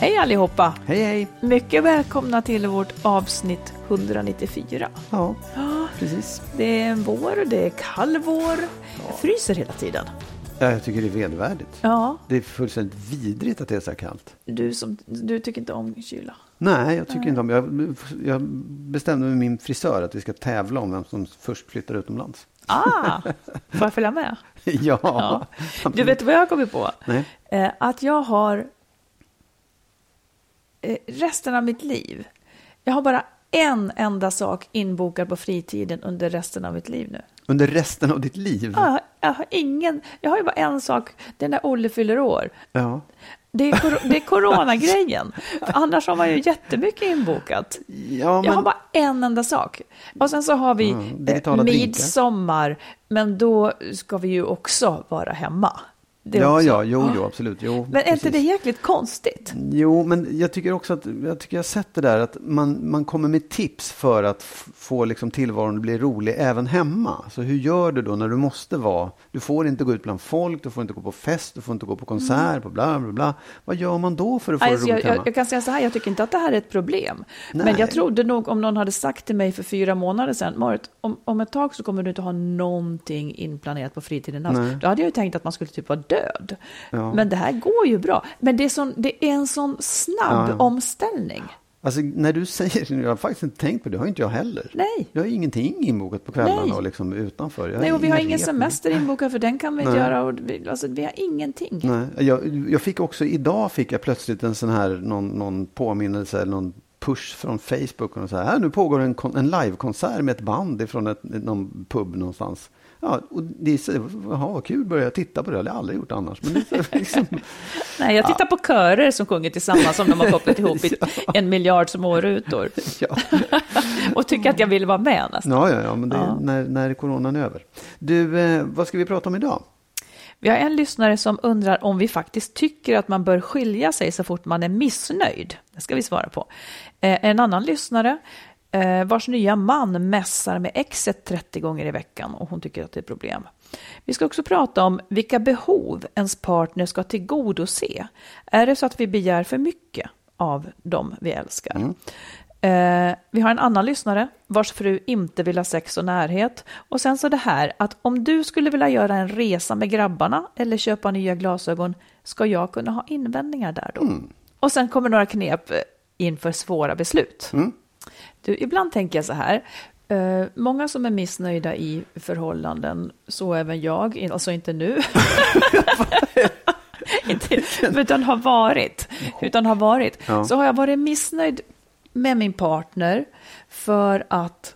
Hej allihopa! Hej hej! Mycket välkomna till vårt avsnitt 194. Ja, precis. Det är en vår, det är kall vår. Jag fryser hela tiden. Ja, jag tycker det är vedervärdigt. Ja, Det är fullständigt vidrigt att det är så här kallt. du, som, du tycker inte om kyla. Nej, jag tycker inte om jag, jag bestämde med min frisör att vi ska tävla om vem som först flyttar utomlands. Ah, får jag följa med? ja. Ja. Du vet vad jag har kommit på? Nej. Eh, att jag har resten av mitt liv, jag har bara en enda sak inbokad på fritiden under resten av mitt liv nu. Under resten av ditt liv? Ja, jag har ingen, jag har ju bara en sak, det är när Olle fyller år. Ja. Det är, kor- det är coronagrejen. Annars har man ju jättemycket inbokat. Ja, men, Jag har bara en enda sak. Och sen så har vi eh, drinkar. midsommar, men då ska vi ju också vara hemma. Det ja, också- ja, jo, jo, absolut. Jo, Men är inte det jäkligt konstigt? Jo, men jag tycker också att jag tycker jag har sett det där att man, man kommer med tips för att få liksom tillvaron att bli rolig även hemma. Så hur gör du då när du måste vara? Du får inte gå ut bland folk, du får inte gå på fest, du får inte gå på konsert, på bla bla bla. Vad gör man då för att få Alltså, det jag, roligt jag, hemma? jag kan säga så här, jag tycker inte att det här är ett problem. Men Nej. jag trodde nog om någon hade sagt till mig för fyra månader sedan, Marit, om, om ett tag så kommer du inte ha någonting inplanerat på fritiden alls. Då hade jag ju tänkt att man skulle typ vara död. Ja. Men det här går ju bra. Men det är, sån, det är en sån snabb Ja, ja. omställning. Alltså när du säger det, jag har faktiskt inte tänkt på det, det har inte jag heller. Nej. Jag har ingenting inbokat på kvällarna Nej. och liksom utanför. Jag Nej, och vi har ingen semester inbokad för den kan vi inte Nej. göra. Och vi, alltså, vi har ingenting. Nej, jag, jag fick också, idag fick jag plötsligt en sån här, någon, någon påminnelse eller någon push från Facebook. Och så här, "Här, nu pågår en, en livekonsert med ett band ifrån ett, någon pub någonstans. Ja, och det så, jaha, vad kul, börjar jag titta på det. Det har jag aldrig gjort annars. Men det liksom, Nej, jag tittar på körer som sjunger tillsammans som de har kopplat ihop i en miljard smårutor. ja. Och tycker att jag vill vara med nästan. ja, ja, ja, men det är Ja. när, när coronan är över. Du, eh, vad ska vi prata om idag? Vi har en lyssnare som undrar om vi faktiskt tycker att man bör skilja sig så fort man är missnöjd. Det ska vi svara på. Eh, en annan lyssnare vars nya man mässar med exet 30 gånger i veckan och hon tycker att det är ett problem. Vi ska också prata om vilka behov ens partner ska tillgodose. Är det så att vi begär för mycket av dem vi älskar? Eh, vi har en annan lyssnare vars fru inte vill ha sex och närhet. Och sen så det här att om du skulle vilja göra en resa med grabbarna eller köpa nya glasögon, ska jag kunna ha invändningar där då? Och sen kommer några knep eh, inför svåra beslut. Du, ibland tänker jag så här, eh, många som är missnöjda i förhållanden, så även jag, alltså inte nu, inte, utan har varit, utan har varit, Ja. så har jag varit missnöjd med min partner för att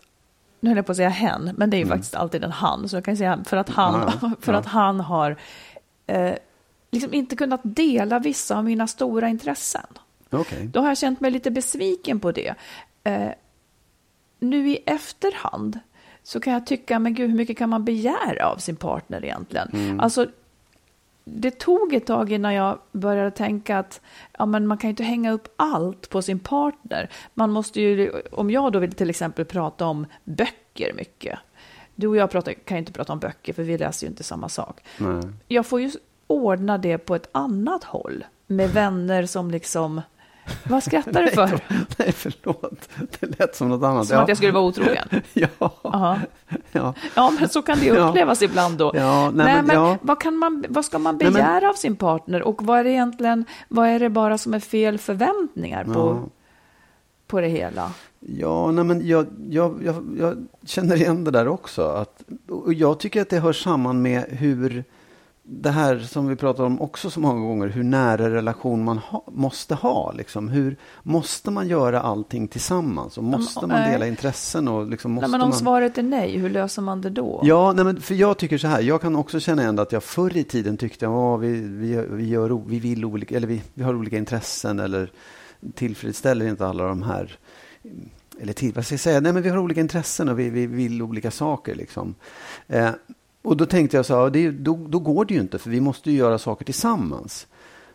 nu höll jag på att säga hen, men det är ju faktiskt alltid en han, så jag kan säga för att han, Mm. Ja, ja. för att han har eh, liksom inte kunnat dela vissa av mina stora intressen. Okej. Då har jag känt mig lite besviken på det. Eh, nu i efterhand så kan jag tycka, men gud, hur mycket kan man begära av sin partner egentligen? Alltså, det tog ett tag innan jag började tänka att ja, men man kan ju inte hänga upp allt på sin partner. Man måste ju, om jag då vill till exempel prata om böcker mycket, du och jag pratar, kan ju inte prata om böcker för vi läser ju inte samma sak. Nej. Jag får ju ordna det på ett annat håll med vänner som liksom vad skrattar du för? Nej, förlåt. Det lät som något annat. Som att jag skulle vara otrogen? Ja. Aha. ja. Ja, men så kan det ju upplevas ibland då. Ja, nej, nej, men- men ja. vad, kan man, vad ska man Nej, men- begära av sin partner? Och vad är det egentligen, vad är det bara som är fel förväntningar på, Ja. på det hela? Ja, nej, men jag, jag, jag, jag känner igen det där också. Att, och jag tycker att det hör samman med hur det här som vi pratar om också så många gånger, hur nära relation man ha, måste ha. Liksom. Hur måste man göra allting tillsammans? Och måste man dela intressen? Och liksom måste Nej, men om man... svaret är nej, hur löser man det då? Ja, nej, men för jag tycker så här. Jag kan också känna igen att jag förr i tiden tyckte att vi, vi, vi, gör, vi, vill olika, eller vi, vi har olika intressen eller tillfredsställer inte alla de här eller till, vad ska jag säga, nej men vi har olika intressen och vi, vi vill olika saker liksom. Eh, och då tänkte jag så här, det, ju- då, då går det ju inte för vi måste ju göra saker tillsammans.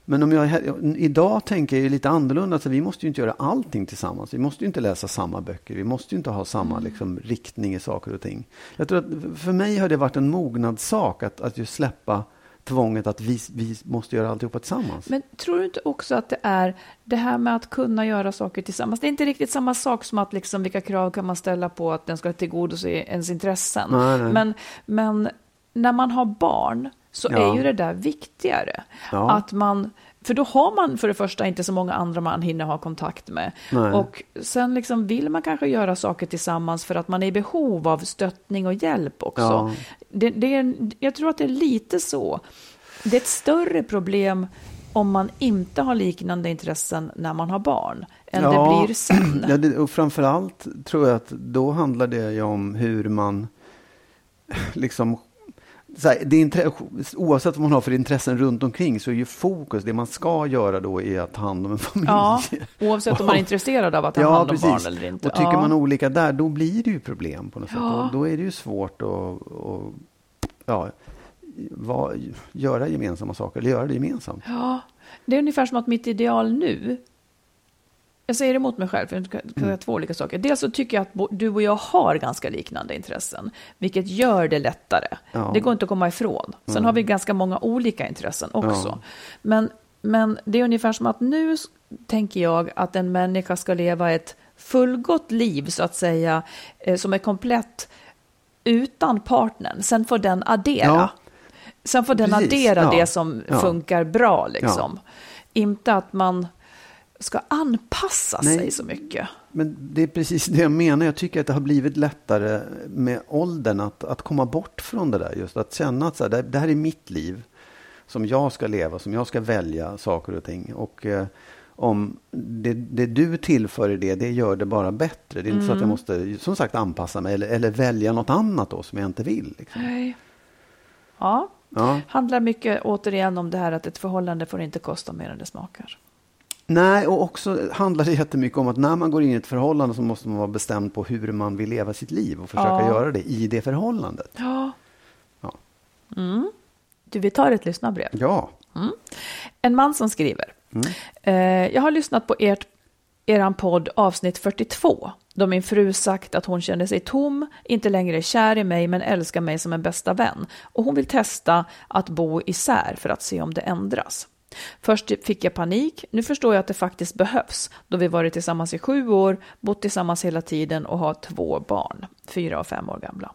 Men om jag, idag tänker jag ju lite annorlunda, så vi måste ju inte göra allting tillsammans. Vi måste ju inte läsa samma böcker, vi måste ju inte ha samma liksom, riktning i saker och ting. Jag tror att för mig har det varit en mognadssak att, att just släppa tvånget att vi, vi måste göra alltihopa tillsammans. Men tror du inte också att det är det här med att kunna göra saker tillsammans? Det är inte riktigt samma sak som att liksom vilka krav kan man ställa på att den ska tillgodose ens intressen. Nej, nej. Men, men när man har barn så Ja. är ju det där viktigare. Ja. Att man, för då har man för det första inte så många andra man hinner ha kontakt med. Nej. Och sen liksom vill man kanske göra saker tillsammans för att man är i behov av stöttning och hjälp också. Ja. Det, det är, jag tror att det är lite så. Det är ett större problem om man inte har liknande intressen när man har barn än det blir sen. Ja, det, och framförallt tror jag att då handlar det ju om hur man liksom här, det oavsett vad man har för intressen runt omkring så är ju fokus, det man ska göra då är att ta hand om en familj. Ja, oavsett om man är intresserad av att ta hand om barn eller inte. Och tycker ja. man olika där, då blir det ju problem på något sätt. Ja. Och då är det ju svårt att att, ja, va, göra gemensamma saker, eller göra det gemensamt. Ja, det är ungefär som att mitt ideal nu, jag säger emot mig själv, för jag ska säga två olika saker. Dels så tycker jag att du och jag har ganska liknande intressen, vilket gör det lättare. Ja. Det går inte att komma ifrån. Sen har vi ganska många olika intressen också. Ja. Men, men det är ungefär som att nu tänker jag att en människa ska leva ett fullgott liv, så att säga, eh, som är komplett utan partnern. Sen får den addera. Ja. Sen får den Precis, addera det som funkar bra. Liksom. Inte att man ska anpassa Nej. sig så mycket. Men det är precis det jag menar. Jag tycker att det har blivit lättare med åldern att, att komma bort från det där. Just att känna att så här, det, här är mitt liv som jag ska leva, som jag ska välja saker och ting. Och eh, om det, det du tillför i det, det gör det bara bättre. Det är inte så att jag måste, som sagt, anpassa mig eller, eller välja något annat då som jag inte vill. Liksom. Nej. Ja, Ja. handlar mycket återigen om det här att ett förhållande får inte kosta mer än det smakar. Nej, och också handlar det jättemycket om att när man går in i ett förhållande så måste man vara bestämd på hur man vill leva sitt liv och försöka Ja. göra det i det förhållandet. Ja. Ja. Mm. Du, vi tar ett lyssnarbrev. Ja. En man som skriver. Eh, jag har lyssnat på ert, eran podd avsnitt 42. Då min fru sagt att hon känner sig tom, inte längre är kär i mig men älskar mig som en bästa vän. Och hon vill testa att bo isär för att se om det ändras. Först fick jag panik, nu förstår jag att det faktiskt behövs då vi varit tillsammans i sju år, bott tillsammans hela tiden och har två barn, fyra och fem år gamla.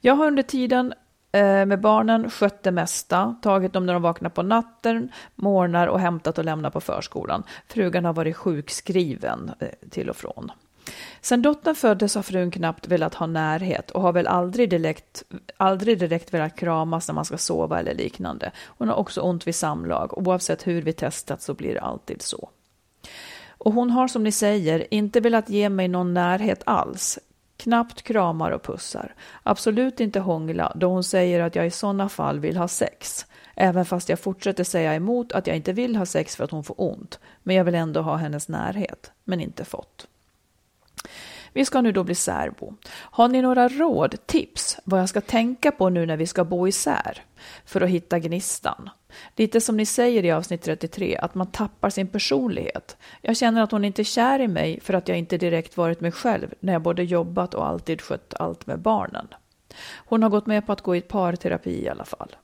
Jag har under tiden eh, med barnen skött det mesta, tagit dem när de vaknar på natten, morgnar och hämtat och lämnat på förskolan. Frugan har varit sjukskriven eh, till och från. Sen dottern föddes har frun knappt velat ha närhet och har väl aldrig direkt, aldrig direkt velat kramas när man ska sova eller liknande. Hon har också ont vid samlag. Oavsett hur vi testat så blir det alltid så. Och hon har som ni säger inte velat ge mig någon närhet alls. Knappt kramar och pussar. Absolut inte hångla då hon säger att jag i sådana fall vill ha sex. Även fast jag fortsätter säga emot att jag inte vill ha sex för att hon får ont. Men jag vill ändå ha hennes närhet. Men inte fått. Vi ska nu då bli särbo. Har ni några råd, tips, vad jag ska tänka på nu när vi ska bo isär? För att hitta gnistan. Lite som ni säger i avsnitt 33, att man tappar sin personlighet. Jag känner att hon inte är kär i mig för att jag inte direkt varit mig själv när jag både jobbat och alltid skött allt med barnen. Hon har gått med på att gå i parterapi i alla fall.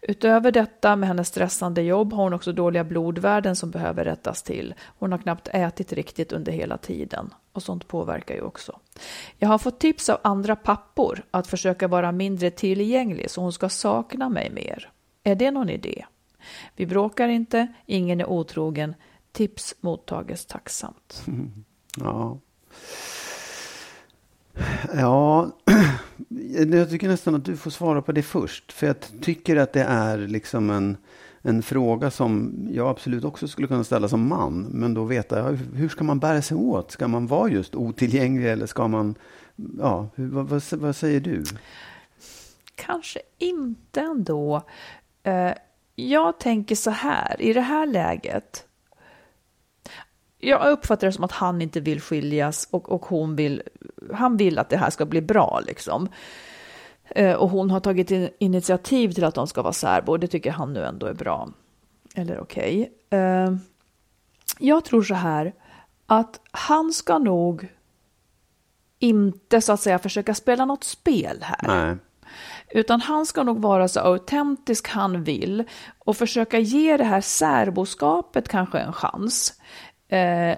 Utöver detta med hennes stressande jobb har hon också dåliga blodvärden som behöver rättas till. Hon har knappt ätit riktigt under hela tiden och sånt påverkar ju också. Jag har fått tips av andra pappor att försöka vara mindre tillgänglig så hon ska sakna mig mer. Är det någon idé? Vi bråkar inte, ingen är otrogen. Tips mottages tacksamt. Ja. Ja, Eh, jag tycker nästan att du får svara på det först. För jag tycker att det är liksom en, en fråga som jag absolut också skulle kunna ställa som man. Men då veta, ja, hur ska man bära sig åt? Ska man vara just otillgänglig eller ska man, ja, hur, vad, vad, vad säger du? Kanske inte ändå. Eh, jag tänker så här, i det här läget jag uppfattar det som att han inte vill skiljas och, och hon vill, han vill att det här ska bli bra liksom. Eh, och hon har tagit in, initiativ till att de ska vara särbo. Det tycker han nu ändå är bra. Eller okej. Okay. Eh, jag tror så här att han ska nog inte så att säga försöka spela något spel här. Nej. Utan han ska nog vara så autentisk han vill och försöka ge det här särboskapet kanske en chans. Eh,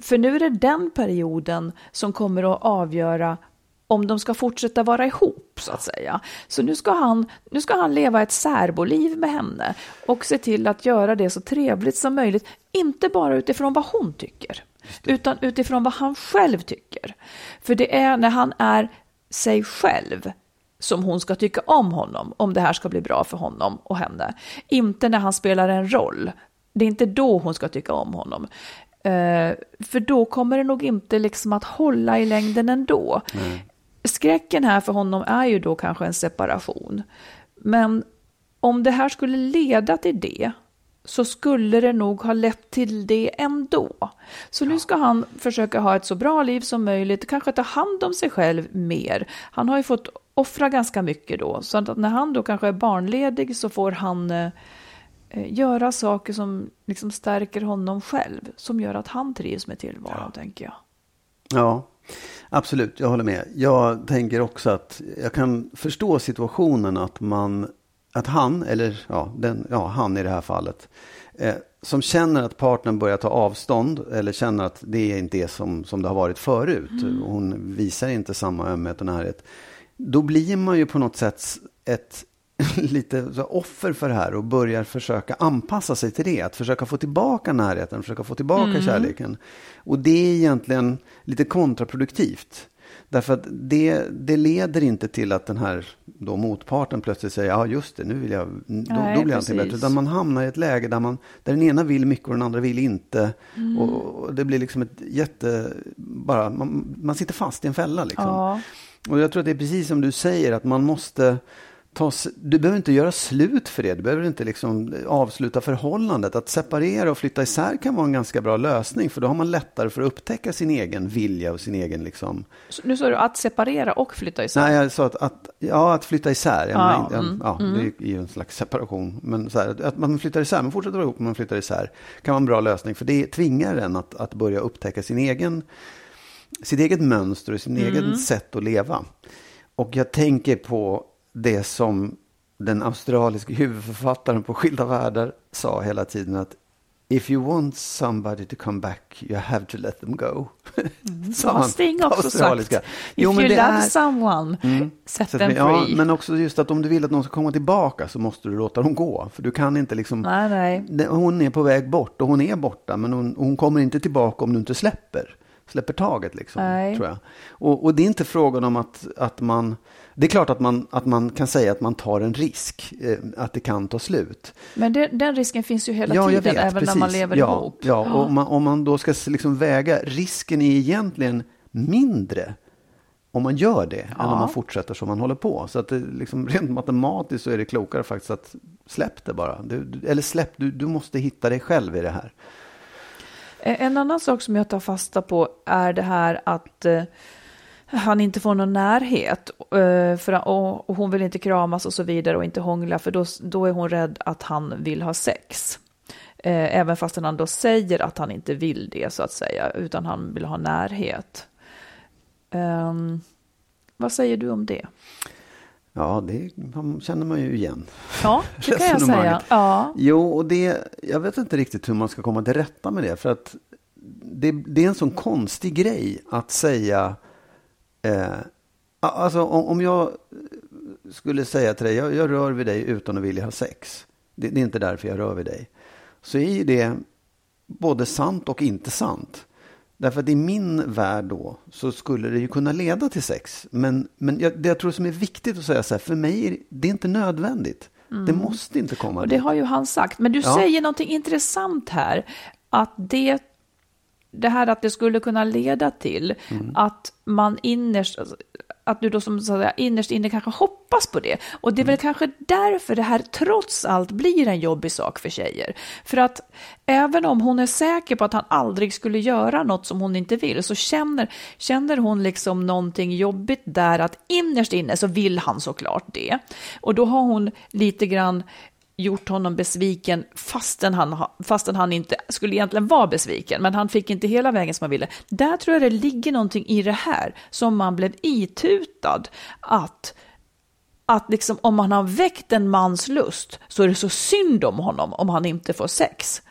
för nu är det den perioden som kommer att avgöra om de ska fortsätta vara ihop, så att säga. Så nu ska han, nu ska han leva ett särboliv med henne och se till att göra det så trevligt som möjligt. Inte bara utifrån vad hon tycker, utan utifrån vad han själv tycker. För det är när han är sig själv som hon ska tycka om honom, om det här ska bli bra för honom och henne. Inte när han spelar en roll. Det är inte då hon ska tycka om honom. Uh, för då kommer det nog inte liksom att hålla i längden ändå. Mm. Skräcken här för honom är ju då kanske en separation. Men om det här skulle leda till det så skulle det nog ha lett till det ändå. Så nu ska han försöka ha ett så bra liv som möjligt, kanske ta hand om sig själv mer. Han har ju fått offra ganska mycket då, så att när han då kanske är barnledig så får han eh, Eh, göra saker som liksom stärker honom själv, som gör att han trivs med tillvaron, ja. tänker jag. Ja, absolut, jag håller med. Jag tänker också att jag kan förstå situationen att man, att han, eller ja, den, ja han i det här fallet, eh, som känner att partnern börjar ta avstånd eller känner att det inte är som, som det har varit förut. Mm. Hon visar inte samma ömhet och närhet. Då blir man ju på något sätt ett lite offer för det här och börjar försöka anpassa sig till det. Att försöka få tillbaka närheten, försöka få tillbaka mm. kärleken. Och det är egentligen lite kontraproduktivt. Därför att det, det leder inte till att den här då motparten plötsligt säger ja just det, nu vill jag, då, Nej, då blir allting bättre. Utan man hamnar i ett läge där, man, där den ena vill mycket och den andra vill inte. Mm. Och, och, det blir liksom ett jätte, bara, man, man sitter fast i en fälla liksom. Ja. Och jag tror att det är precis som du säger, att man måste ta, du behöver inte göra slut för det. Du behöver inte liksom avsluta förhållandet. Att separera och flytta isär kan vara en ganska bra lösning. För då har man lättare för att upptäcka sin egen vilja och sin egen liksom... Nu sa du att separera och flytta isär? Nej, jag sa att, att ja, att flytta isär. Ja, ah, men, mm, ja, mm. det är ju en slags separation. Men så här, att man flyttar isär, man fortsätter vara ihop men man flyttar isär. kan vara en bra lösning. För det tvingar en att, att börja upptäcka sin egen, sitt eget mönster och sin mm. egen sätt att leva. Och jag tänker på det som den australiske huvudförfattaren på Skilda världar sa hela tiden att If you want somebody to come back you have to let them go. Mm. Han Sting också sagt. If jo, you love är... someone, mm. set them free. Ja, men också just att om du vill att någon ska komma tillbaka så måste du låta dem gå. För du kan inte liksom... Nej, nej. Hon är på väg bort och hon är borta men hon, hon kommer inte tillbaka om du inte släpper. Släpper taget liksom, nej. tror jag. Och, och det är inte frågan om att, att man det är klart att man, att man kan säga att man tar en risk, eh, att det kan ta slut. Men det, den risken finns ju hela ja, tiden, vet, även precis. när man lever ja, ihop. Ja, och man, om man då ska liksom väga, risken är egentligen mindre om man gör det ja. än om man fortsätter som man håller på. Så att det, liksom, rent matematiskt så är det klokare faktiskt att släpp det bara. Du, eller släpp, du, du måste hitta dig själv i det här. En annan sak som jag tar fasta på är det här att eh, han inte får någon närhet eh, för, och, hon vill inte kramas och så vidare och inte hångla för då, då är hon rädd att han vill ha sex. Eh, även fast han då säger att han inte vill det så att säga utan han vill ha närhet. Ehm, Vad säger du om det? Ja, det känner man ju igen. Ja, det kan jag säga. Ja. Jo, och det, jag vet inte riktigt hur man ska komma till rätta med det. För att det, det är en sån konstig grej att säga... Eh, alltså om, om jag skulle säga till dig, jag, jag, rör vid dig utan att vilja ha sex. Det, det är inte därför jag rör vid dig. Så är det både sant och inte sant. Därför att i min värld då så skulle det ju kunna leda till sex. Men, men jag, det jag tror som är viktigt att säga så här, för mig är det inte nödvändigt. Mm. Det måste inte komma och Det har ju han sagt. Men du ja. säger någonting intressant här. Att det, det här att det skulle kunna leda till mm. att man innerst, att du då som så säga, innerst inne kanske hoppas på det. Och det är väl mm. kanske därför det här trots allt blir en jobbig sak för tjejer. För att även om hon är säker på att han aldrig skulle göra något som hon inte vill så känner, känner hon liksom någonting jobbigt där att innerst inne så vill han såklart det. Och då har hon lite grann gjort honom besviken fastän han, fastän han inte skulle egentligen vara besviken. Men han fick inte hela vägen som han ville. Där tror jag det ligger någonting i det här som man blev itutad. Att, att liksom, om man har väckt en mans lust så är det så synd om honom om han inte får sex.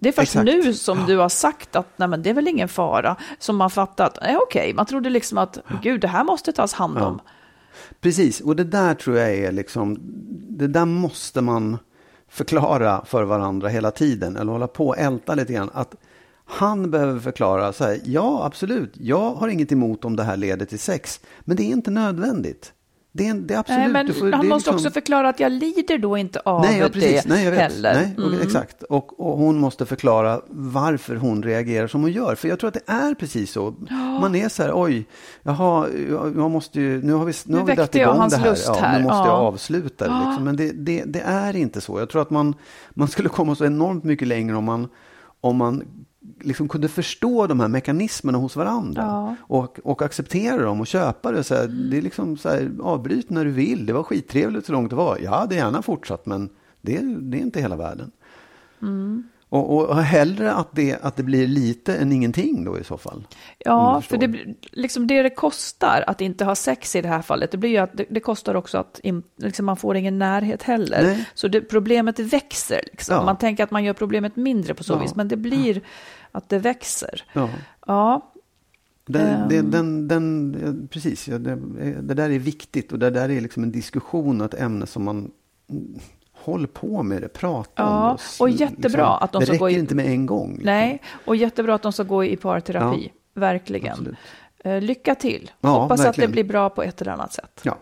Det är först Exakt. nu som ja. du har sagt att nej, men det är väl ingen fara som man fattat. Nej, okej, man trodde liksom att gud, det här måste tas hand om. Ja. Precis, och det där tror jag är liksom, det där måste man förklara för varandra hela tiden, eller hålla på och älta lite grann. Att han behöver förklara så här, ja absolut, jag har inget emot om det här leder till sex, men det är inte nödvändigt. Det är, det är absolut... Nej, men får, han måste liksom... också förklara att jag lider då inte av nej, ja, precis. det nej, jag vet. heller. Nej, mm. Exakt. Och, och, hon måste förklara varför hon reagerar som hon gör. För jag tror att det är precis så. Ja. Man är så här, oj, jaha, jag måste ju, nu har vi, nu, nu har vi dragit igång det här. Ja, här. Nu måste ja. jag avsluta det. Liksom. Men det, det, det, är inte så. Jag tror att man, man skulle komma så enormt mycket längre om man, om man liksom kunde förstå de här mekanismerna hos varandra. Ja. Och, och acceptera dem och köpa det. Så här. Det är liksom så här, avbryt när du vill. Det var skittrevligt så långt det var. Jag hade gärna fortsatt men det, det är inte hela världen. Mm. Och, och hellre att det, att det blir lite än ingenting då i så fall. Ja, för det, liksom det det kostar att inte ha sex i det här fallet, det blir ju att det, det kostar också att in, liksom man får ingen närhet heller. Nej. Så det, problemet växer. Liksom. Ja. Man tänker att man gör problemet mindre på så ja. vis, men det blir att det växer. Ja. ja. Den, den, den, den, precis, det, det där är viktigt och det där är liksom en diskussion och ett ämne som man håll på med det, prata ja, om det. Och jättebra liksom, att de det ska gå i... inte med en gång. Liksom. Nej, och jättebra att de ska gå i parterapi. Ja, verkligen. Absolut. Eh, lycka till. Ja, Hoppas verkligen. att det blir bra på ett eller annat sätt. Ja.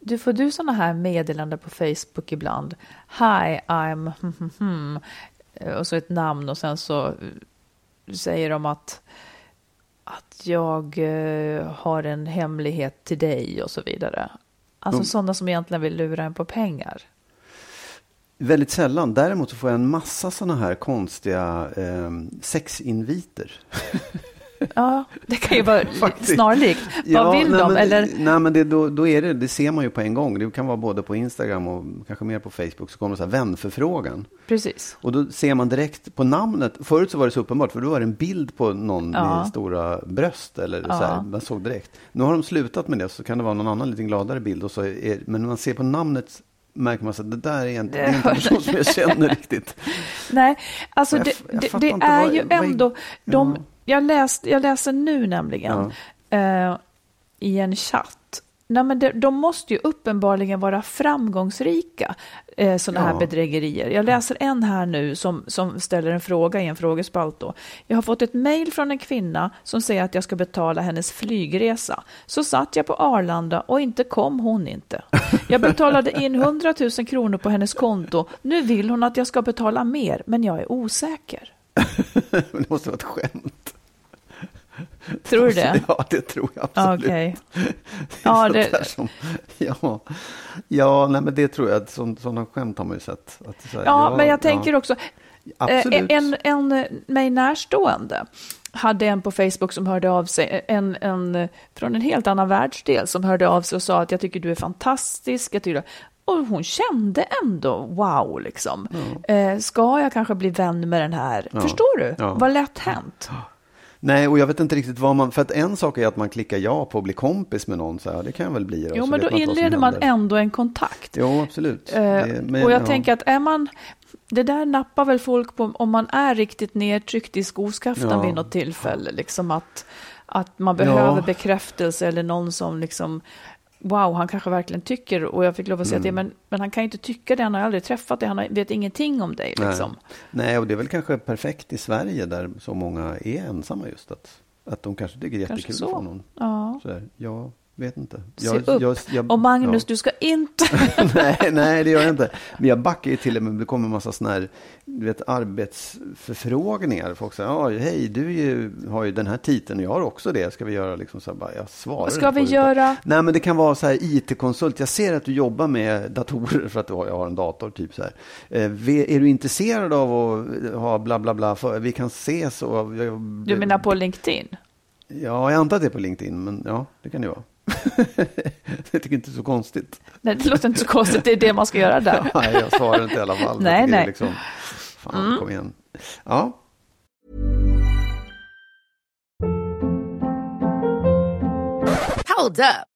Du, får du sådana här meddelanden på Facebook ibland? Hi, I'm... Eh, och så ett namn och sen så säger de att, att jag eh, har en hemlighet till dig och så vidare. Alltså mm. sådana som egentligen vill lura en på pengar. Väldigt sällan. Däremot så får jag en massa sådana här konstiga eh, sexinviter. Ja, det kan ju vara snarlikt. Ja, Vad vill nej, de? Men, eller? Nej, men det, då, då, är det, det ser man ju på en gång. Det kan vara både på Instagram och kanske mer på Facebook. Så kommer det så här vänförfrågan. Precis. Och då ser man direkt på namnet. Förut så var det så uppenbart, för då var det en bild på någon ja. med stora bröst. Eller så här, man såg direkt. Nu har de slutat med det, så kan det vara någon annan lite gladare bild. Och så är, men när man ser på namnet märker man att det där är inte, det är inte en person som jag känner riktigt. Nej, alltså det, jag, jag det, är vad, ju ändå, de, ja. jag, läst, jag läser nu nämligen ja. eh, i en chatt Nej, men de, de måste ju uppenbarligen vara framgångsrika, eh, sådana ja. här bedrägerier. Jag läser en här nu som, som ställer en fråga i en frågespalt. Då. Jag har fått ett mejl från en kvinna som säger att jag ska betala hennes flygresa. Så satt jag på Arlanda och inte kom hon inte. Jag betalade in 100 000 kronor på hennes konto. Nu vill hon att jag ska betala mer, men jag är osäker. det måste vara ett skämt. Tror du det? Ja, det tror jag absolut. Okay. Ja, det... Som, ja, ja nej, men det tror jag. Sådana skämt har man ju sett. Att, här, ja, ja, men jag tänker ja. också. Eh, absolut. En, en mig närstående hade en på Facebook som hörde av sig, en, en från en helt annan världsdel som hörde av sig och sa att jag tycker du är fantastisk. Jag tycker, och hon kände ändå wow, liksom. Mm. Eh, ska jag kanske bli vän med den här? Ja. Förstår du? Ja. Vad lätt hänt. Nej, och jag vet inte riktigt vad man... För att en sak är att man klickar ja på att bli kompis med någon. Så här, det kan jag väl bli. Då, Jo, men då man inleder man ändå en kontakt. Jo, absolut. Eh, Det- men, och jag ja. tänker att är man, det där nappar väl folk på om man är riktigt nedtryckt i skoskaften Ja. vid något tillfälle. Liksom att, att man behöver Ja. bekräftelse eller någon som liksom Wow, han kanske verkligen tycker, och jag fick lov att säga Mm. det, men, men han kan ju inte tycka det, han har aldrig träffat dig, han vet ingenting om dig. Nej. Liksom. Nej, och det är väl kanske perfekt i Sverige där så många är ensamma just att, att de kanske tycker det är jättekul att få någon. Ja. Så där, jag vet inte. Se Jag, upp. jag, jag, Och Magnus, ja. du ska inte... nej, nej, det gör jag inte. Men jag backar ju till och med, det kommer en massa sådana här du vet, arbetsförfrågningar. Folk säger, ja, hej, du ju, har ju den här titeln och jag har också det. Ska vi göra liksom så här, bara, jag svarar ska vi göra? Nej, men det kan vara så här IT-konsult. Jag ser att du jobbar med datorer för att du har, jag har en dator, typ så här. Eh, är du intresserad av att ha bla bla bla? För, vi kan ses och... Jag, Du menar på LinkedIn? Ja, jag antar att det är på LinkedIn, men ja, det kan det vara. jag tycker inte det så konstigt. Nej, det låter inte så konstigt, det är det man ska göra där. Nej, jag svarar inte i alla fall. Nej, det nej. Mm. Liksom, fan, kom igen. Ja, Hold up.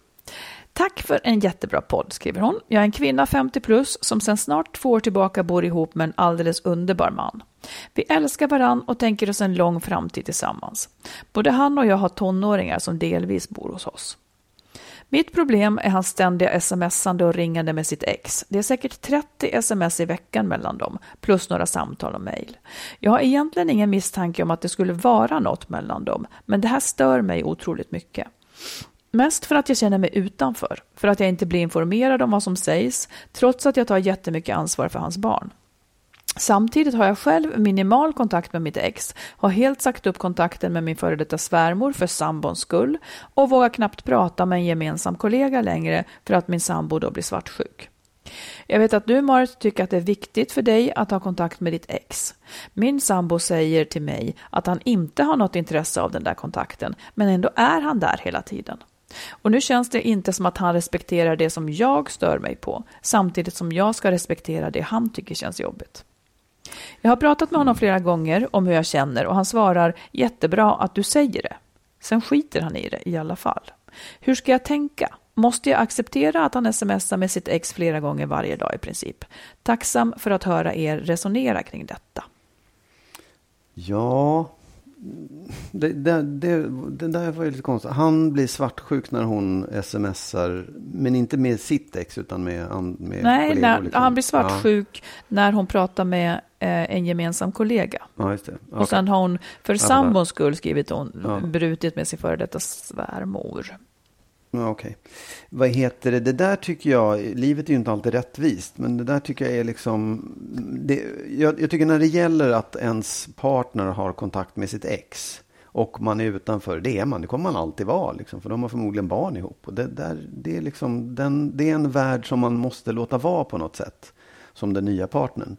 Tack för en jättebra podd, skriver hon. Jag är en kvinna 50 plus som sedan snart två år tillbaka bor ihop med en alldeles underbar man. Vi älskar varann och tänker oss en lång framtid tillsammans. Både han och jag har tonåringar som delvis bor hos oss. Mitt problem är hans ständiga smsande och ringande med sitt ex. Det är säkert 30 sms i veckan mellan dem, plus några samtal och mejl. Jag har egentligen ingen misstanke om att det skulle vara något mellan dem, men det här stör mig otroligt mycket. Mest för att jag känner mig utanför, för att jag inte blir informerad om vad som sägs, trots att jag tar jättemycket ansvar för hans barn. Samtidigt har jag själv minimal kontakt med mitt ex, har helt sagt upp kontakten med min före detta svärmor för sambons skull och vågar knappt prata med en gemensam kollega längre för att min sambo då blir svartsjuk. Jag vet att du Marit tycker att det är viktigt för dig att ha kontakt med ditt ex. Min sambo säger till mig att han inte har något intresse av den där kontakten, men ändå är han där hela tiden. Och nu känns det inte som att han respekterar det som jag stör mig på, samtidigt som jag ska respektera det han tycker känns jobbigt. Jag har pratat med honom flera gånger om hur jag känner och han svarar jättebra att du säger det. Sen skiter han i det i alla fall. Hur ska jag tänka? Måste jag acceptera att han smsar med sitt ex flera gånger varje dag i princip? Tacksam för att höra er resonera kring detta. Ja, det, det, det, det där var ju lite konstigt. Han blir svartsjuk när hon smsar, men inte med sitt ex utan med, med Nej, kollegor. när, liksom. han blir svartsjuk när hon pratar med eh, en gemensam kollega. Ja, ja just det. Och sen har hon för Ja, sambons skull skrivit hon Ja. brutit med sin före detta svärmor. Ja, Okej. Vad heter det? Det där tycker jag, livet är ju inte alltid rättvist, men det där tycker jag är liksom, det, jag, jag tycker när det gäller att ens partner har kontakt med sitt ex och man är utanför, det är man, det kommer man alltid vara, liksom, för de har förmodligen barn ihop. Och det, där, det, är liksom, den, det är en värld som man måste låta vara på något sätt, som den nya partnern.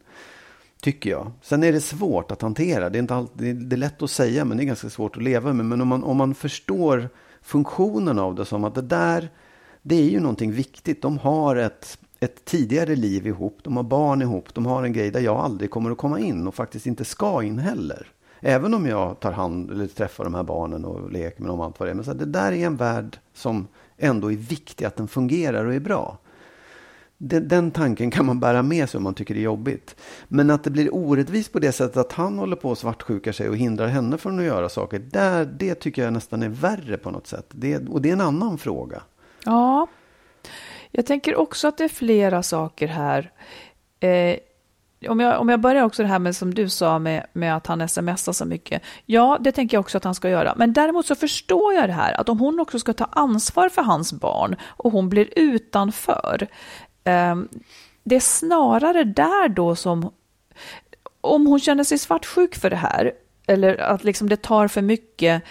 Tycker jag. Sen är det svårt att hantera. Det är, inte alltid, det är lätt att säga, men det är ganska svårt att leva med. Men om man, om man förstår funktionen av det som att det där, det är ju någonting viktigt. De har ett, ett tidigare liv ihop, de har barn ihop, de har en grej där jag aldrig kommer att komma in och faktiskt inte ska in heller. Även om jag tar hand eller träffar de här barnen och leker med dem och allt vad det är. Men så här, det där är en värld som ändå är viktig att den fungerar och är bra. Den, den tanken kan man bära med sig om man tycker det är jobbigt. Men att det blir orättvist på det sättet att han håller på att svartsjukar sig och hindrar henne från att göra saker. Där, det tycker jag nästan är värre på något sätt. Det, och det är en annan fråga. Ja, jag tänker också att det är flera saker här. Eh, om, jag, om jag börjar också det här med som du sa med, med att han smsar så mycket. Ja, det tänker jag också att han ska göra. Men däremot så förstår jag det här att om hon också ska ta ansvar för hans barn och hon blir utanför. Eh, det är snarare där då som, om hon känner sig svartsjuk för det här, eller att liksom det tar för mycket,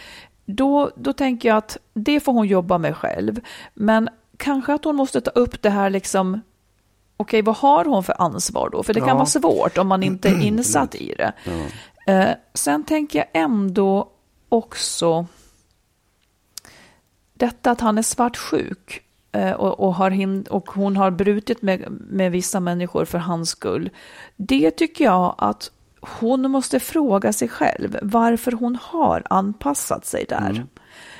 då, då tänker jag att det får hon jobba med själv. Men kanske att hon måste ta upp det här liksom, okej vad har hon för ansvar då? För det kan Ja. vara svårt om man inte är insatt i det. Eh, sen tänker jag ändå också detta att han är svartsjuk och, och, har hin- och hon har brutit med, med vissa människor för hans skull. Det tycker jag att hon måste fråga sig själv varför hon har anpassat sig där.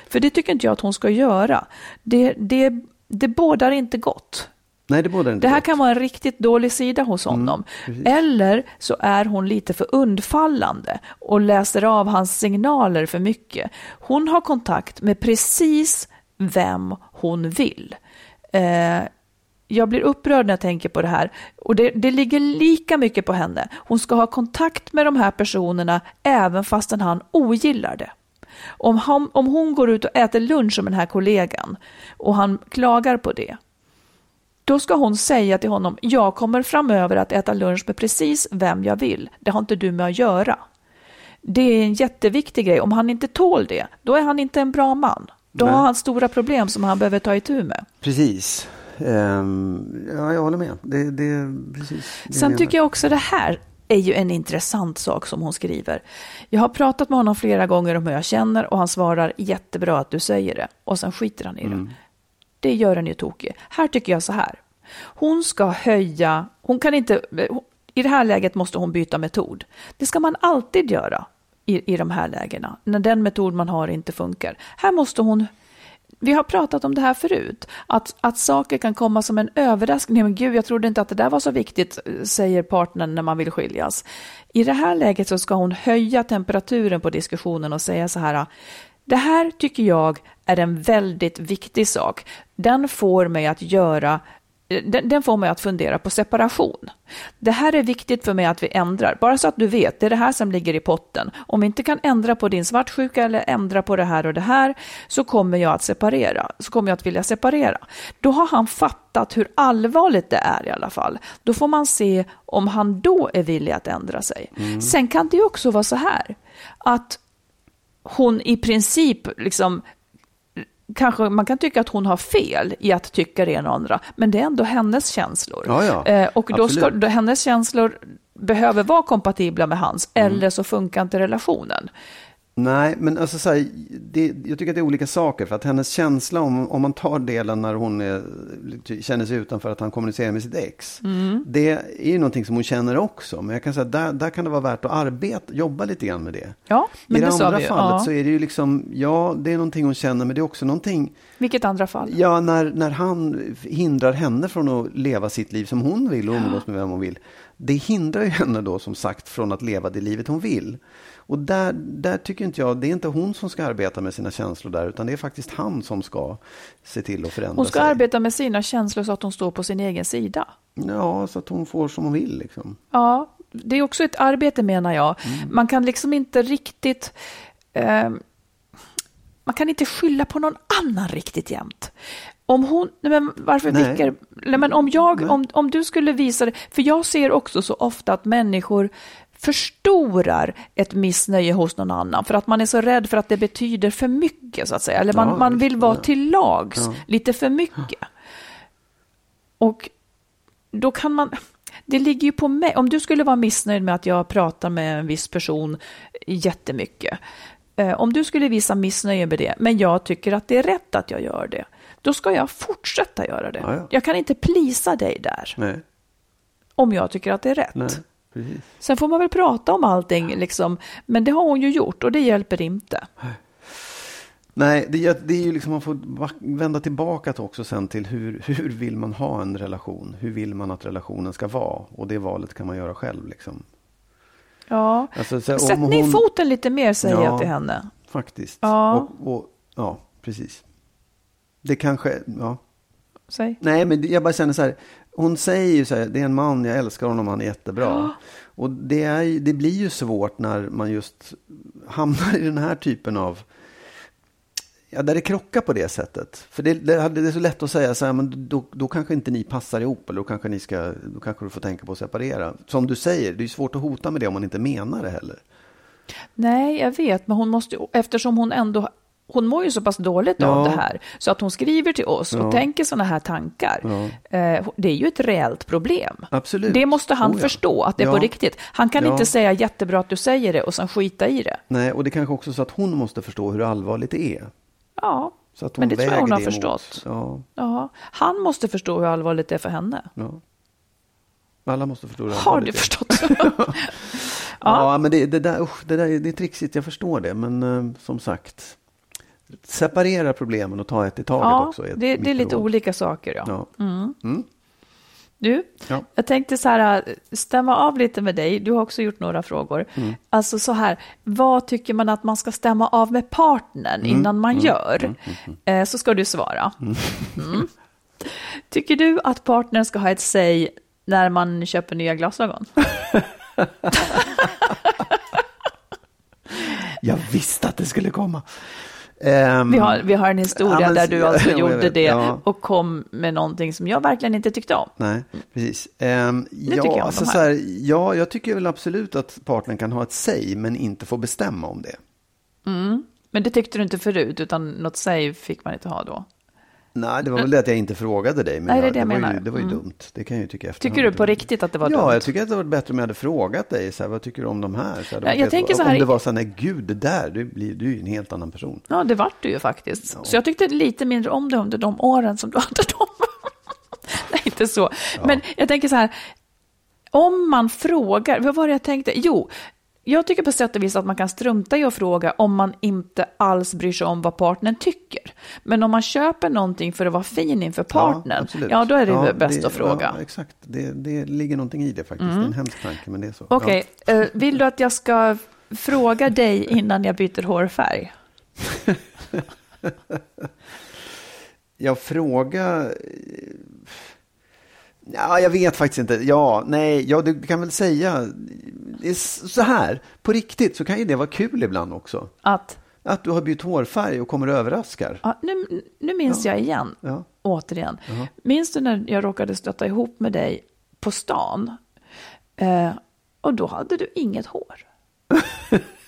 För det tycker inte jag att hon ska göra. Det, det, det bådar inte gott. Nej, det bådar inte Det här gott. kan vara en riktigt dålig sida hos honom. Eller så är hon lite för undfallande och läser av hans signaler för mycket. Hon har kontakt med precis vem hon vill. Eh, jag blir upprörd när jag tänker på det här. Och det, det ligger lika mycket på henne. Hon ska ha kontakt med de här personerna även fastän han ogillar det. Om, han, om hon går ut och äter lunch med den här kollegan och han klagar på det, då ska hon säga till honom, jag kommer framöver att äta lunch med precis vem jag vill. Det har inte du med att göra. Det är en jätteviktig grej. Om han inte tål det, då är han inte en bra man. Då Nej. har han stora problem som han behöver ta itu med. Precis. Ehm, ja, jag håller med. Det, det, precis, det Sen tycker jag också det här är ju en intressant sak som hon skriver. Jag har pratat med honom flera gånger om hur jag känner och han svarar jättebra att du säger det. Och sen skiter han i det. Det gör en ju tokig. Här tycker jag så här. Hon ska höja, hon kan inte, i det här läget måste hon byta metod. Det ska man alltid göra i, i de här lägena, när den metod man har inte funkar. Här måste hon vi har pratat om det här förut, att, att saker kan komma som en överraskning. Men gud, jag trodde inte att det där var så viktigt, säger partnern när man vill skiljas. I det här läget så ska hon höja temperaturen på diskussionen och säga så här, det här tycker jag är en väldigt viktig sak. Den får mig att göra den, den får mig att fundera på separation. Det här är viktigt för mig att vi ändrar. Bara så att du vet, det är det här som ligger i potten. Om vi inte kan ändra på din svartsjuka eller ändra på det här och det här så kommer jag att separera. Så kommer jag att vilja separera. Då har han fattat hur allvarligt det är i alla fall. Då får man se om han då är villig att ändra sig. Sen kan det ju också vara så här att hon i princip liksom Kanske man kan tycka att hon har fel i att tycka det ena och andra, men det är ändå hennes känslor. Ja, ja. Eh, och då ska, då, hennes känslor behöver vara kompatibla med hans, Mm. eller så funkar inte relationen. Nej, men alltså så här, det, jag tycker att det är olika saker. För att hennes känsla, om, om man tar delen när hon är, känner sig utanför att han kommunicerar med sitt ex. Det är ju någonting som hon känner också. Men jag kan säga där, där kan det vara värt att arbeta, jobba lite grann med det. Ja, men I det, det andra vi fallet ja. så är det ju liksom, ja, det är någonting hon känner, men det är också någonting Vilket andra fall? Ja, när, när han hindrar henne från att leva sitt liv som hon vill och umgås med vem hon vill. Det hindrar ju henne då som sagt från att leva det livet hon vill. Och där, där tycker inte jag, det är inte hon som ska arbeta med sina känslor där, utan det är faktiskt han som ska se till att förändra Hon ska sig. arbeta med sina känslor så att hon står på sin egen sida. Ja, så att hon får som hon vill liksom. Ja, det är också ett arbete menar jag. Mm. Man kan liksom inte riktigt... Eh, man kan inte skylla på någon annan riktigt jämt. Om hon, nej men varför Nej. vickar, nej men om jag, om, om du skulle visa det, för jag ser också så ofta att människor förstorar ett missnöje hos någon annan för att man är så rädd för att det betyder för mycket så att säga. Eller man, Ja, man vill vara till lags Ja. lite för mycket. Och då kan man, det ligger ju på mig, om du skulle vara missnöjd med att jag pratar med en viss person jättemycket, eh, om du skulle visa missnöje med det, men jag tycker att det är rätt att jag gör det, då ska jag fortsätta göra det. Ja. Jag kan inte plisa dig där, Nej, om jag tycker att det är rätt. nej, precis. Sen får man väl prata om allting, liksom, men det har hon ju gjort och det hjälper inte. Nej, det, är- det är ju liksom man får vända tillbaka till också sen till hur, hur vill man ha en relation? Hur vill man att relationen ska vara? Och det valet kan man göra själv liksom. Ja. Alltså, så, Sätt om ner hon- foten lite mer, säger Ja. jag till henne. Faktiskt. Ja. Och, och, ja, precis. Det kanske, ja. Säg. Nej, men jag bara känner så här. Hon säger ju så här, det är en man, jag älskar honom, han är jättebra. Och det, är, det blir ju svårt när man just hamnar i den här typen av, ja, där det krockar på det sättet. För det, det, det är så lätt att säga så här, men då, då kanske inte ni passar ihop, eller då kanske, ni ska, då kanske du får tänka på att separera. Som du säger, det är svårt att hota med det om man inte menar det heller. Nej, jag vet, men hon måste, eftersom hon ändå, hon mår ju så pass dåligt av Ja. det här, så att hon skriver till oss och Ja. tänker sådana här tankar. Ja. Eh, det är ju ett reellt problem. Absolut. Det måste han Oh förstå, att det är på riktigt. Han kan inte säga jättebra att du säger det och sen skita i det. Nej, och det kanske också är så att hon måste förstå hur allvarligt det är. Ja, men det tror jag hon har förstått. Ja, han måste förstå hur allvarligt det är för henne. Alla måste förstå hur Har allvarligt du det är. förstått? Ja, men det, det, där, usch, det där är- det är trixigt, jag förstår det. Men eh, som sagt, separera problemen och ta ett i taget ja, också. ett det, det är lite råd. olika saker. Ja. Ja. Du, Ja. jag tänkte så här, stämma av lite med dig. Du har också gjort några frågor. Mm. Alltså så här, vad tycker man att man ska stämma av med partnern Mm. innan man gör? Eh, så ska du svara. Mm. Tycker du att partnern ska ha ett säg när man köper nya glasögon? Jag visste att det skulle komma. Ehm, Vi har, vi har en historia Ja, men- där du alltså ja, gjorde vet, det ja. och kom med någonting som jag verkligen inte tyckte om. Nej, precis. Ehm, tycker ja, jag alltså så här. ja, jag tycker väl absolut att partnern kan ha ett säg, men inte få bestämma om det. Men det tyckte du inte förut, utan något säg fick man inte ha då. Nej, det var väl det att jag inte frågade dig. Men Nej, det jag, det jag var ju, det var ju Mm. dumt. Det kan jag ju tycka efterhand. Tycker du på riktigt att det var ja, dumt? jag tycker att det var bättre om jag hade frågat dig. Så här, vad tycker du om de här? Så här, Ja, jag vet tänker så här- Om det var så här, nej gud, det där, du, blir, du är ju en helt annan person. Ja, det vart du ju faktiskt. Så jag tyckte lite mindre om det under de åren som du hade dem. Nej, inte så. Men jag tänker så här, om man frågar, vad var det jag tänkte? Jo, jag tycker på sätt och vis att man kan strunta i att fråga om man inte alls bryr sig om vad partnern tycker. Men om man köper någonting för att vara fin inför partnern, absolut. ja, då är det Ja, bäst att fråga. Mm. Ja, exakt. Det, det ligger någonting i det faktiskt. Det är en hemsk tanke, men det är så. Okej, eh, vill du att jag ska fråga dig innan jag byter hårfärg? Jag frågar... Ja, jag vet faktiskt inte. Ja, nej, ja, du kan väl säga... Det är s- så här, på riktigt så kan ju det vara kul ibland också. Att, Att du har bytt hårfärg och kommer och överraskar. ja, nu, nu minns jag igen. Ja. återigen. Minns du när jag råkade stöta ihop med dig på stan? Eh, och då hade du inget hår.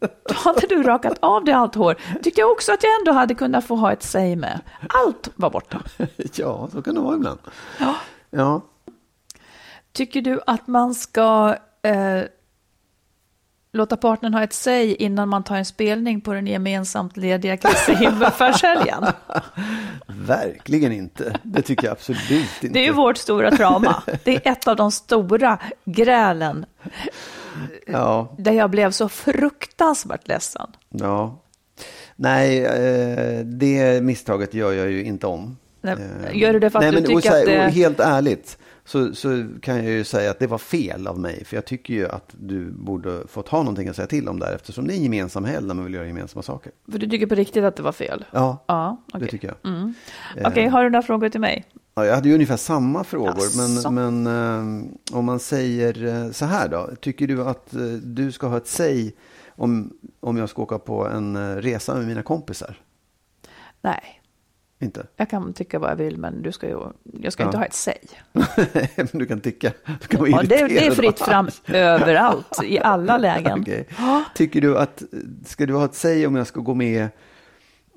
då hade du rakat av dig allt hår. Tyckte jag också att jag ändå hade kunnat få ha ett säg med. Allt var borta. Ja, så kan det vara ibland. Ja. Ja, Tycker du att man ska eh, låta partnern ha ett säg innan man tar en spelning på den gemensamt lediga Kristi himmelfärdshelgen? verkligen inte. Det tycker jag absolut inte. Det är ju vårt stora trauma. Det är ett av de stora grälen Ja, där jag blev så fruktansvärt ledsen. ja. Nej, eh, det misstaget gör jag ju inte om. Nej, Eh, gör du det för att nej, du men, tycker så här, att det- Helt ärligt så, så kan jag ju säga att det var fel av mig. För jag tycker ju att du borde fått ha någonting att säga till om där. Eftersom det är en gemensam helg när man vill göra gemensamma saker. För du tycker på riktigt att det var fel? Ja, Ja, det okej. tycker jag. Mm. Eh, Okej, har du några frågor till mig? Ja, jag hade ju ungefär samma frågor, men, men eh, om man säger eh, så här då. Tycker du att eh, du ska ha ett säg om, om jag ska åka på en resa med mina kompisar? Nej, Inte? jag kan tycka vad jag vill, men du ska ju, jag ska Ja. inte ha ett säg. men du kan tycka. Du kan vara Ja, det, det är fritt fram överallt, i alla lägen. Okej. Tycker du att, ska du ha ett säg om jag ska gå med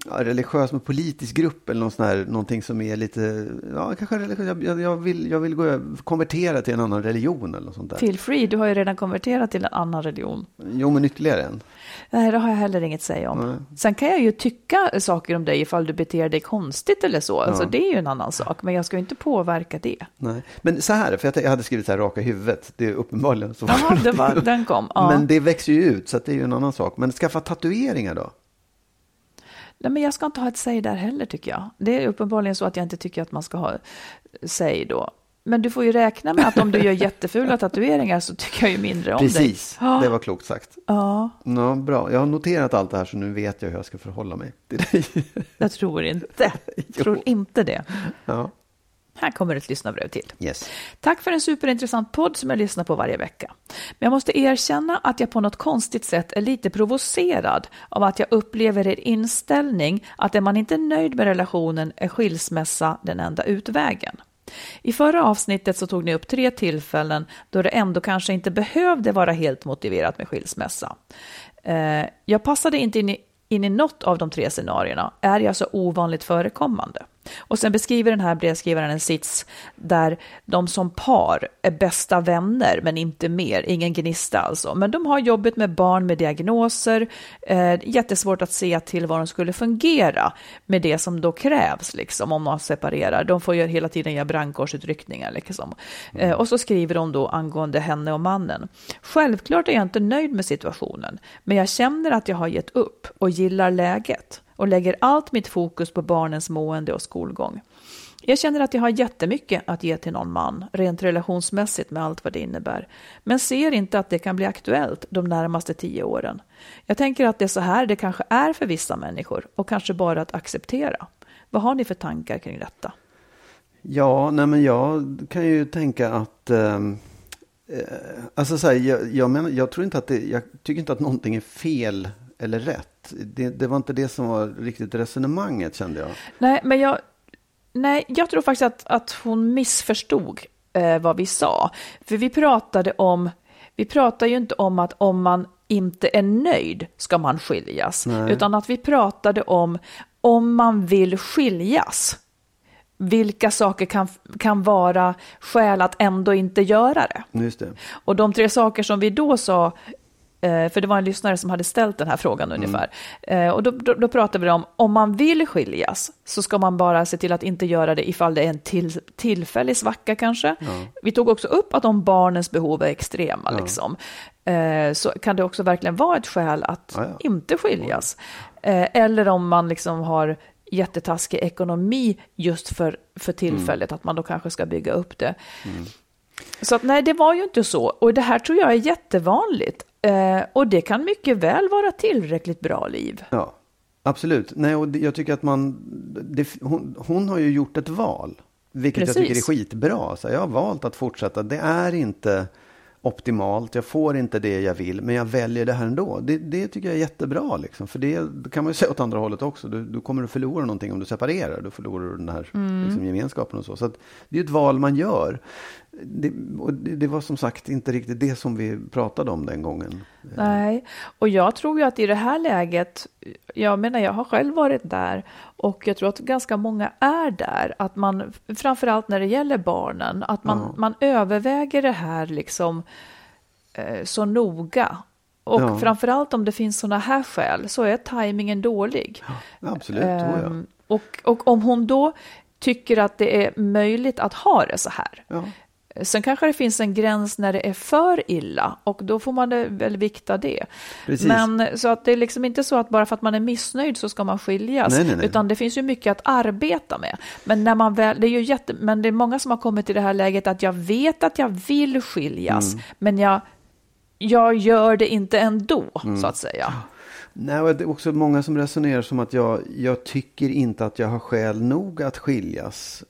ja, religiös med politisk grupp eller någon sån här, någonting som är lite, ja kanske religiös, jag, jag, vill, jag vill gå, konvertera till en annan religion eller något sånt där. Feel free, du har ju redan konverterat till en annan religion. Jo, men ytterligare en. Nej, det har jag heller inget att säga om. Sen kan jag ju tycka saker om dig ifall du beter dig konstigt eller så. Alltså, det är ju en annan sak, men jag ska ju inte påverka det. Nej. Men så här, för jag, jag hade skrivit så här raka huvudet, det är uppenbarligen så. Jaha, det var, den kom. Ja. Men det växer ju ut, så det är ju en annan sak. Men skaffa tatueringar då? Nej, men jag ska inte ha ett säg där heller tycker jag. Det är uppenbarligen så att jag inte tycker att man ska ha säg då. Men du får ju räkna med att om du gör jättefula tatueringar så tycker jag ju mindre om dig. Precis, det var klokt sagt. Ja, Ja, bra. Jag har noterat allt det här så nu vet jag hur jag ska förhålla mig till dig. jag tror inte. Jag tror inte det. ja. Här kommer ett lyssnarbrev till. Yes. Tack för en superintressant podd som jag lyssnar på varje vecka. Men jag måste erkänna att jag på något konstigt sätt är lite provocerad av att jag upplever er inställning att är man inte nöjd med relationen är skilsmässa den enda utvägen. I förra avsnittet så tog ni upp tre tillfällen då det ändå kanske inte behövde vara helt motiverat med skilsmässa. Eh, Jag passade inte in i, in i något av de tre scenarierna, är jag så ovanligt förekommande. Och sen beskriver den här brevskrivaren en sits där de som par är bästa vänner, men inte mer, ingen gnista alltså. Men de har jobbet med barn med diagnoser, eh, jättesvårt att se till vad de skulle fungera med det som då krävs, liksom, om man separerar. De får ju hela tiden göra brandkårsutryckningar. Liksom. Eh, och så skriver de då angående henne och mannen. Självklart är jag inte nöjd med situationen, men jag känner att jag har gett upp och gillar läget och lägger allt mitt fokus på barnens mående och skolgång. Jag känner att jag har jättemycket att ge till någon man, rent relationsmässigt med allt vad det innebär, men ser inte att det kan bli aktuellt de närmaste tio åren. Jag tänker att det är så här det kanske är för vissa människor och kanske bara att acceptera. Vad har ni för tankar kring detta? Ja, nej men jag kan ju tänka att... Ehm, eh, alltså så här, jag, jag, menar, jag tror inte att det... Jag tycker inte att någonting är fel eller rätt. Det, det var inte det som var riktigt resonemanget kände jag. Nej, men jag, nej, jag tror faktiskt att, att hon missförstod eh, vad vi sa. För vi pratade om, vi pratar ju inte om att om man inte är nöjd ska man skiljas, utan att vi pratade om om man vill skiljas. Vilka saker kan, kan vara skäl att ändå inte göra det? Det. Och de tre saker som vi då sa, för det var en lyssnare som hade ställt den här frågan ungefär, Eh, och då, då, då pratade vi om, om man vill skiljas så ska man bara se till att inte göra det ifall det är en till, tillfällig svacka kanske. Vi tog också upp att om barnens behov är extrema, liksom, eh, så kan det också verkligen vara ett skäl att Ja, ja. inte skiljas. Eh, eller om man liksom har jättetaskig ekonomi just för, för tillfället, att man då kanske ska bygga upp det. Så att, nej, det var ju inte så. Och det här tror jag är jättevanligt. Eh, och det kan mycket väl vara tillräckligt bra liv. Ja, absolut. Nej, och jag tycker att man... Det, hon, hon har ju gjort ett val. Vilket jag tycker är Precis. skitbra. Så jag har valt att fortsätta. Det är inte optimalt. Jag får inte det jag vill. Men jag väljer det här ändå. Det, det tycker jag är jättebra. Liksom. För det, kan man ju säga åt andra hållet också. Du, du kommer att förlora någonting om du separerar. Du förlorar du den här liksom, gemenskapen och så. Så det är ett val man gör. Det, och det, det var som sagt inte riktigt det som vi pratade om den gången. Nej, och jag tror ju att i det här läget, jag menar jag har själv varit där och jag tror att ganska många är där, att man, framförallt när det gäller barnen, att man, man överväger det här liksom eh, så noga. Och Ja. framförallt om det finns sådana här skäl så är tajmingen dålig. Ja, absolut, ja. Ehm, och, och om hon då tycker att det är möjligt att ha det så här. Ja. Sen kanske det finns en gräns när det är för illa och då får man väl vikta det. Precis. Men så att det är liksom inte så att bara för att man är missnöjd så ska man skiljas, Nej, nej, nej. utan det finns ju mycket att arbeta med. Men när man väl, det är ju jätte, men det är många som har kommit till det här läget att jag vet att jag vill skiljas, Mm. men jag, jag gör det inte ändå, Mm. så att säga. Nej, det är också många som resonerar som att jag, jag tycker inte att jag har skäl nog att skiljas.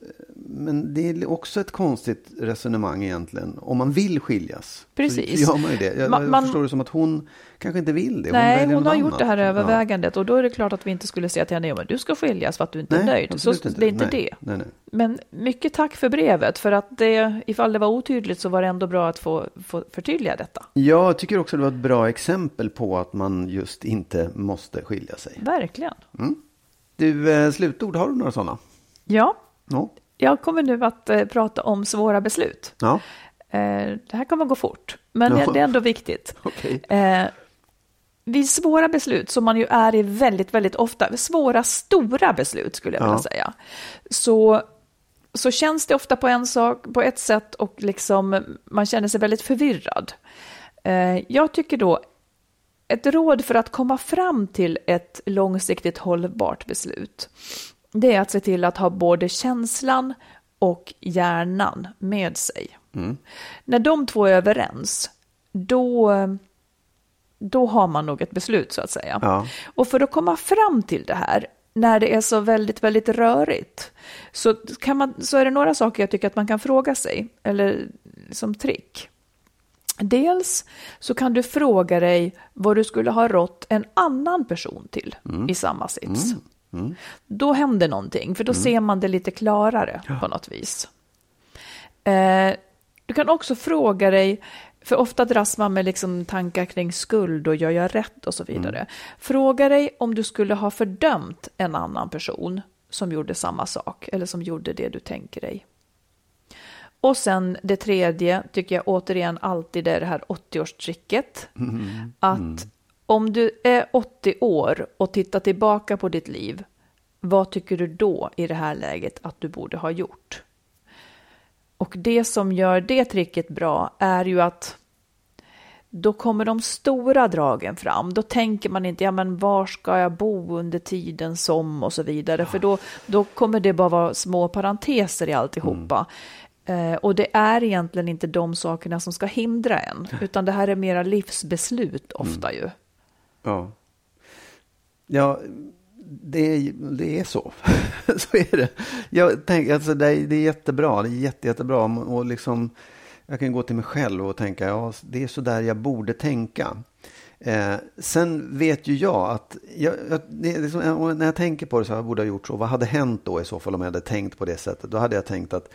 Men det är också ett konstigt resonemang egentligen. Om man vill skiljas. Precis. Så gör man ju det. Jag, Man- jag förstår det som att hon kanske inte vill det. Nej, väljer hon har gjort annat. det här Ja. övervägandet och då är det klart att vi inte skulle säga till henne, ja, men du ska skiljas för att du inte är Nej, nöjd. Så absolut det är inte nej. det. Nej, nej. Men mycket tack för brevet, för att det, ifall det var otydligt så var det ändå bra att få, få förtydliga detta. Jag tycker också det var ett bra exempel på att man just inte måste skilja sig. Verkligen. Du, eh, slutord, har du några sådana? Ja, Ja. Jag kommer nu att eh, prata om svåra beslut. Ja, Eh, det här kommer gå fort, men Ja. det är ändå viktigt. okej. Eh, vid svåra beslut, som man ju är i väldigt, väldigt ofta, svåra, stora beslut skulle jag Ja. vilja säga, så, så känns det ofta på, en sak, på ett sätt och liksom, man känner sig väldigt förvirrad. Eh, jag tycker då, ett råd för att komma fram till ett långsiktigt hållbart beslut, det är att se till att ha både känslan och hjärnan med sig. När de två är överens, då, då har man nog ett beslut så att säga. Ja. Och för att komma fram till det här, när det är så väldigt, väldigt rörigt, så, kan man, så är det några saker jag tycker att man kan fråga sig, eller som trick. Dels så kan du fråga dig vad du skulle ha rått en annan person till i samma sits. Då händer någonting, för då ser man det lite klarare på något vis. Eh, du kan också fråga dig, för ofta dras man med liksom tankar kring skuld och gör jag rätt och så vidare. Fråga dig om du skulle ha fördömt en annan person som gjorde samma sak eller som gjorde det du tänker dig. Och sen det tredje tycker jag återigen alltid är det här 80-årstricket. Att om du är 80 år och tittar tillbaka på ditt liv, vad tycker du då i det här läget att du borde ha gjort? Och det som gör det tricket bra är ju att då kommer de stora dragen fram. Då tänker man inte, ja men var ska jag bo under tiden som och så vidare. För då, då kommer det bara vara små parenteser i alltihopa. Eh, och det är egentligen inte de sakerna som ska hindra en. Utan det här är mera livsbeslut ofta ju. Ja, ja det, är, det är så. så är det. Jag tänker, alltså, det, är, det är jättebra. Det är jätte, jättebra. Och liksom, jag kan gå till mig själv och tänka, ja, det är så där jag borde tänka. Eh, sen vet ju jag att, jag, jag, det liksom, när jag tänker på det så här, jag borde ha gjort så. Vad hade hänt då i så fall om jag hade tänkt på det sättet? Då hade jag tänkt att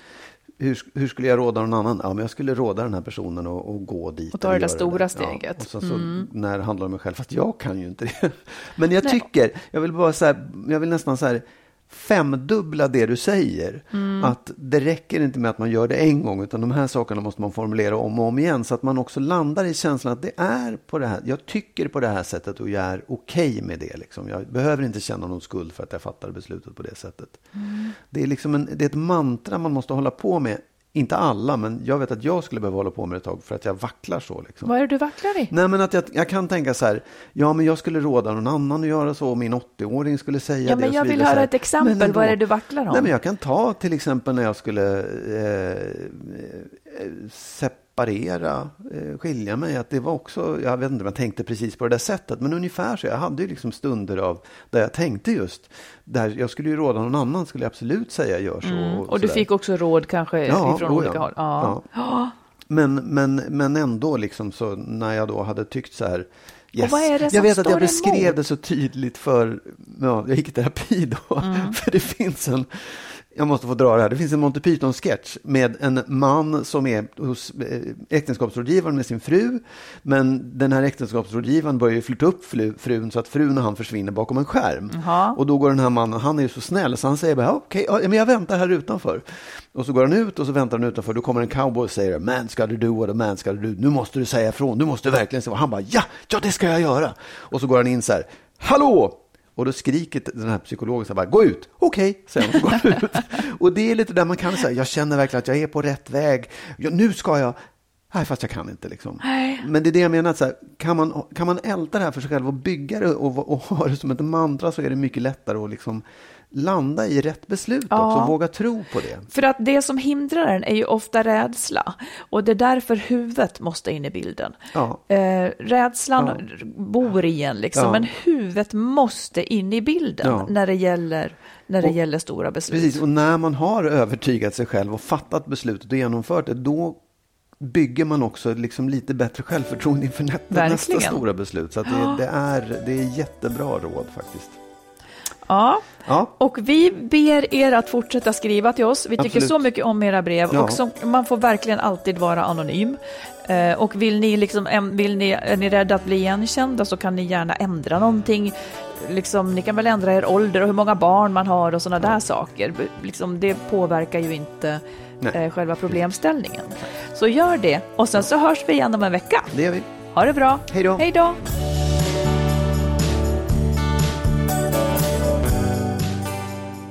hur, hur skulle jag råda någon annan? Ja, men jag skulle råda den här personen och, och gå dit. Och ta det där stora Ja, steget. och sen så när det handlar om mig själv, fast jag kan ju inte det. Men jag tycker, jag vill bara så här, jag vill nästan så här femdubbla det du säger. Att det räcker inte med att man gör det en gång, utan de här sakerna måste man formulera om och om igen. Så att man också landar i känslan att det är på det här, jag tycker på det här sättet och jag är okej med det. Liksom. Jag behöver inte känna någon skuld för att jag fattar beslutet på det sättet. Det, är liksom en, det är ett mantra man måste hålla på med. Inte alla, men jag vet att jag skulle behöva hålla på med det ett tag för att jag vacklar så. Liksom. Vad är det du vacklar i? Nej, men att jag, jag kan tänka så här, ja men jag skulle råda någon anannan att göra så, min 80-åring skulle säga Ja, det. men jag vill höra ett exempel. Men ändå- Vad är det du vacklar om? Nej, men jag kan ta till exempel när jag skulle eh, eh, separera, eh, skilja mig, att det var också, jag vet inte om jag tänkte precis på det där sättet, men ungefär så. Jag hade ju liksom stunder av där jag tänkte just, där jag skulle ju råda någon annan, skulle jag absolut säga gör så. Mm. Och du sådär. fick också råd kanske Ja, ifrån oh, olika ja. håll? Ja. Ja. Men, men, men ändå, liksom så, när jag då hade tyckt så här, yes. jag vet att jag beskrev emot? det så tydligt för, ja, jag gick i terapi då, Mm. för det finns en, jag måste få dra det här, det finns en Monty Python-sketch med en man som är hos eh, äktenskapsrådgivaren med sin fru, men den här äktenskapsrådgivaren börjar ju flytta upp frun så att frun och han försvinner bakom en skärm. Jaha. Och då går den här mannen, han är ju så snäll, så han säger bara, "Ja, okej, ja, men jag väntar här utanför. Och så går han ut och så väntar han utanför, då kommer en cowboy och säger, man ska du do what a man ska du do, nu måste du säga ifrån, du måste verkligen säga, han bara, ja, ja det ska jag göra. Och så går han in så här, hallå! Och då skriker den här psykologen så här bara, gå ut, okej, säger han, och så går ut. Och det är lite där man kan säga, jag känner verkligen att jag är på rätt väg, ja, nu ska jag, Nej, fast jag kan inte liksom. Nej. Men det är det jag menar, så här, kan, man, kan man älta det här för sig själv och bygga det och, och ha det som ett mantra så är det mycket lättare att liksom landa i rätt beslut Ja. också och våga tro på det. För att det som hindrar en är ju ofta rädsla. Och det är därför huvudet måste in i bilden. Ja. Eh, rädslan bor i en liksom, Ja. men huvudet måste in i bilden Ja. när det gäller, när det Och- gäller stora beslut. Precis, och när man har övertygat sig själv och fattat beslutet och genomfört det, då bygger man också liksom lite bättre självförtroende inför nä- nästa Verkligen. stora beslut. Så det, det, är, det är jättebra råd faktiskt. Ja. Ja, Och vi ber er att fortsätta skriva till oss. Vi tycker Absolut. så mycket om era brev Ja. och som, man får verkligen alltid vara anonym. Eh, och vill ni liksom, vill ni, är ni rädda att bli igenkända så kan ni gärna ändra någonting. Liksom, ni kan väl ändra er ålder och hur många barn man har och sådana där saker. Liksom, det påverkar ju inte eh, själva problemställningen. Så gör det och sen så hörs vi igen om en vecka. det gör vi. Ha det bra. Hej då. Hej då.